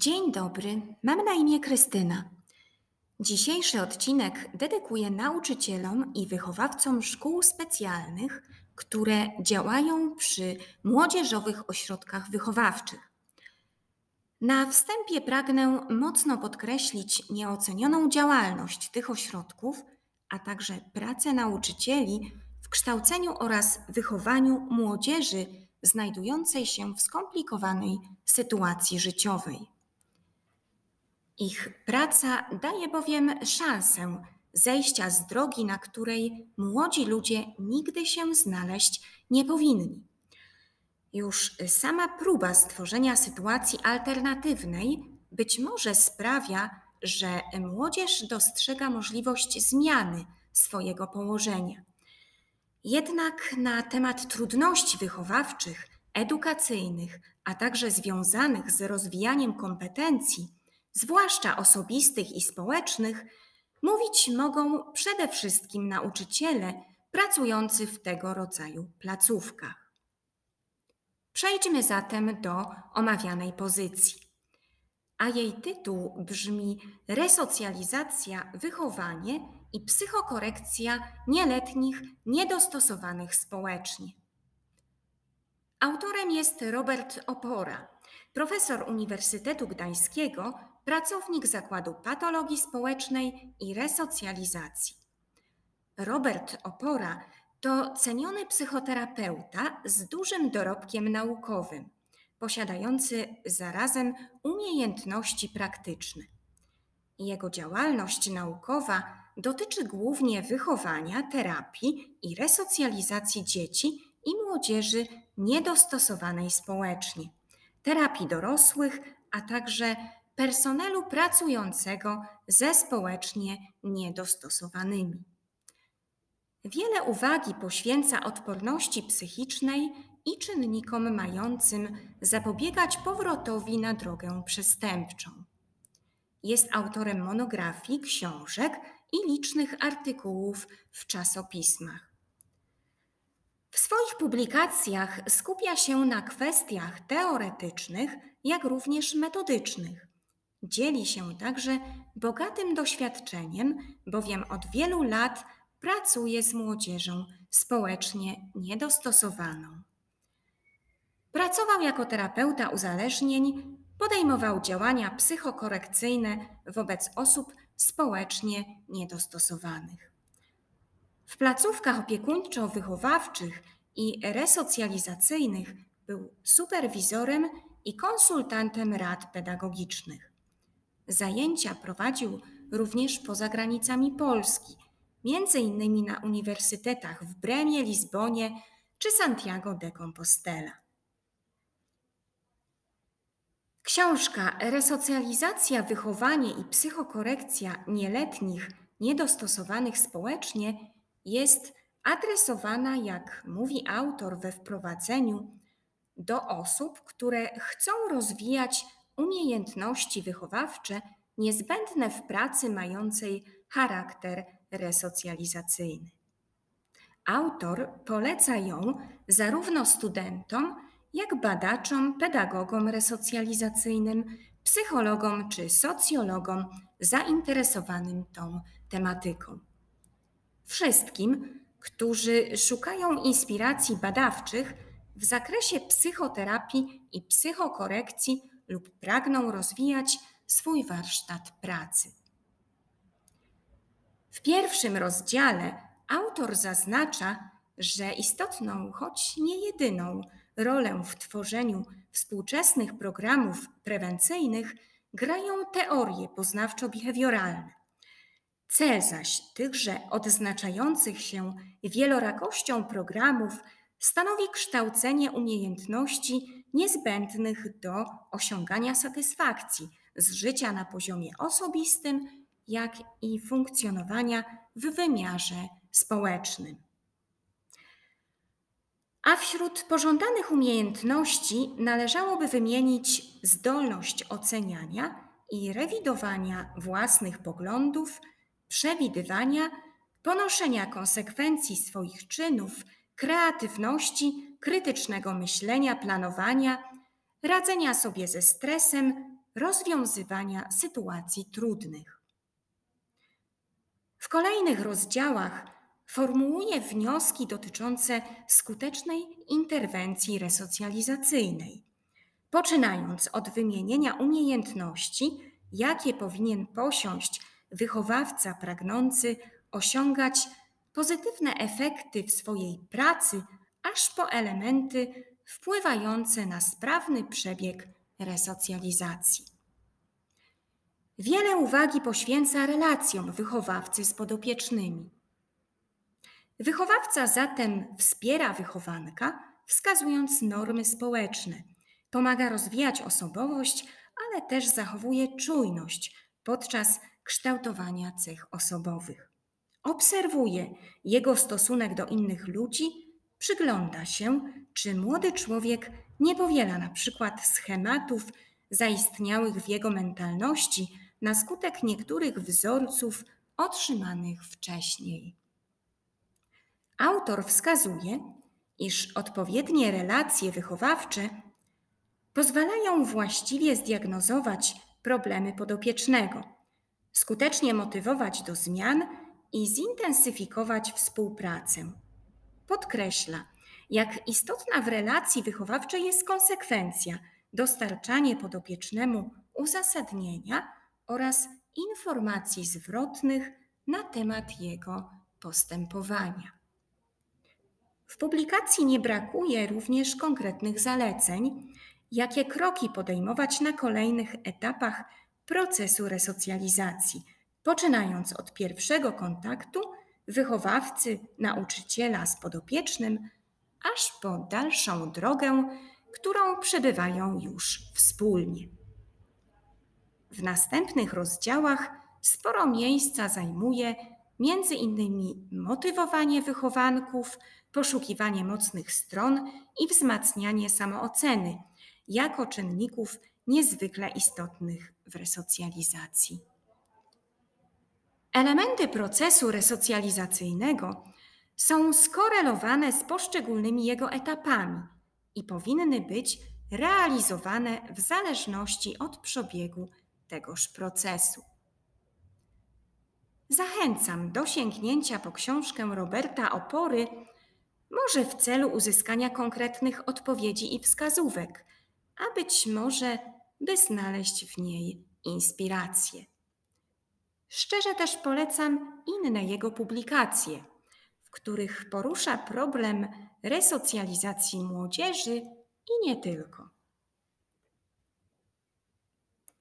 Dzień dobry, mam na imię Krystyna. Dzisiejszy odcinek dedykuję nauczycielom i wychowawcom szkół specjalnych, które działają przy młodzieżowych ośrodkach wychowawczych. Na wstępie pragnę mocno podkreślić nieocenioną działalność tych ośrodków, a także pracę nauczycieli w kształceniu oraz wychowaniu młodzieży znajdującej się w skomplikowanej sytuacji życiowej. Ich praca daje bowiem szansę zejścia z drogi, na której młodzi ludzie nigdy się znaleźć nie powinni. Już sama próba stworzenia sytuacji alternatywnej być może sprawia, że młodzież dostrzega możliwość zmiany swojego położenia. Jednak na temat trudności wychowawczych, edukacyjnych, a także związanych z rozwijaniem kompetencji, zwłaszcza osobistych i społecznych, mówić mogą przede wszystkim nauczyciele pracujący w tego rodzaju placówkach. Przejdźmy zatem do omawianej pozycji. A jej tytuł brzmi Resocjalizacja, wychowanie i psychokorekcja nieletnich niedostosowanych społecznie. Autorem jest Robert Opora, profesor Uniwersytetu Gdańskiego, pracownik Zakładu Patologii Społecznej i Resocjalizacji. Robert Opora to ceniony psychoterapeuta z dużym dorobkiem naukowym, posiadający zarazem umiejętności praktyczne. Jego działalność naukowa dotyczy głównie wychowania, terapii i resocjalizacji dzieci i młodzieży niedostosowanej społecznie, terapii dorosłych, a także personelu pracującego ze społecznie niedostosowanymi. Wiele uwagi poświęca odporności psychicznej i czynnikom mającym zapobiegać powrotowi na drogę przestępczą. Jest autorem monografii, książek i licznych artykułów w czasopismach. W swoich publikacjach skupia się na kwestiach teoretycznych, jak również metodycznych. Dzieli się także bogatym doświadczeniem, bowiem od wielu lat pracuje z młodzieżą społecznie niedostosowaną. Pracował jako terapeuta uzależnień, podejmował działania psychokorekcyjne wobec osób społecznie niedostosowanych. W placówkach opiekuńczo-wychowawczych i resocjalizacyjnych był superwizorem i konsultantem rad pedagogicznych. Zajęcia prowadził również poza granicami Polski, innymi na uniwersytetach w Bremie, Lizbonie czy Santiago de Compostela. Książka Resocjalizacja, wychowanie i psychokorekcja nieletnich niedostosowanych społecznie jest adresowana, jak mówi autor we wprowadzeniu, do osób, które chcą rozwijać umiejętności wychowawcze niezbędne w pracy mającej charakter resocjalizacyjny. Autor poleca ją zarówno studentom, jak badaczom, pedagogom resocjalizacyjnym, psychologom czy socjologom zainteresowanym tą tematyką. Wszystkim, którzy szukają inspiracji badawczych w zakresie psychoterapii i psychokorekcji lub pragną rozwijać swój warsztat pracy. W pierwszym rozdziale autor zaznacza, że istotną, choć nie jedyną rolę w tworzeniu współczesnych programów prewencyjnych grają teorie poznawczo-behawioralne. Cel zaś tychże odznaczających się wielorakością programów stanowi kształcenie umiejętności niezbędnych do osiągania satysfakcji z życia na poziomie osobistym, jak i funkcjonowania w wymiarze społecznym. A wśród pożądanych umiejętności należałoby wymienić zdolność oceniania i rewidowania własnych poglądów, przewidywania, ponoszenia konsekwencji swoich czynów, kreatywności, krytycznego myślenia, planowania, radzenia sobie ze stresem, rozwiązywania sytuacji trudnych. W kolejnych rozdziałach formułuje wnioski dotyczące skutecznej interwencji resocjalizacyjnej, poczynając od wymienienia umiejętności, jakie powinien posiąść wychowawca pragnący osiągać pozytywne efekty w swojej pracy, aż po elementy wpływające na sprawny przebieg resocjalizacji. Wiele uwagi poświęca relacjom wychowawcy z podopiecznymi. Wychowawca zatem wspiera wychowanka, wskazując normy społeczne, pomaga rozwijać osobowość, ale też zachowuje czujność podczas kształtowania cech osobowych. Obserwuje jego stosunek do innych ludzi, przygląda się, czy młody człowiek nie powiela na przykład schematów zaistniałych w jego mentalności na skutek niektórych wzorców otrzymanych wcześniej. Autor wskazuje, iż odpowiednie relacje wychowawcze pozwalają właściwie zdiagnozować problemy podopiecznego, skutecznie motywować do zmian i zintensyfikować współpracę. Podkreśla, jak istotna w relacji wychowawczej jest konsekwencja, dostarczanie podopiecznemu uzasadnienia oraz informacji zwrotnych na temat jego postępowania. W publikacji nie brakuje również konkretnych zaleceń, jakie kroki podejmować na kolejnych etapach procesu resocjalizacji, poczynając od pierwszego kontaktu wychowawcy, nauczyciela z podopiecznym, aż po dalszą drogę, którą przebywają już wspólnie. W następnych rozdziałach sporo miejsca zajmuje między innymi motywowanie wychowanków, poszukiwanie mocnych stron i wzmacnianie samooceny jako czynników niezwykle istotnych w resocjalizacji. Elementy procesu resocjalizacyjnego są skorelowane z poszczególnymi jego etapami i powinny być realizowane w zależności od przebiegu tegoż procesu. Zachęcam do sięgnięcia po książkę Roberta Opory, może w celu uzyskania konkretnych odpowiedzi i wskazówek, a być może by znaleźć w niej inspirację. Szczerze też polecam inne jego publikacje, w których porusza problem resocjalizacji młodzieży i nie tylko.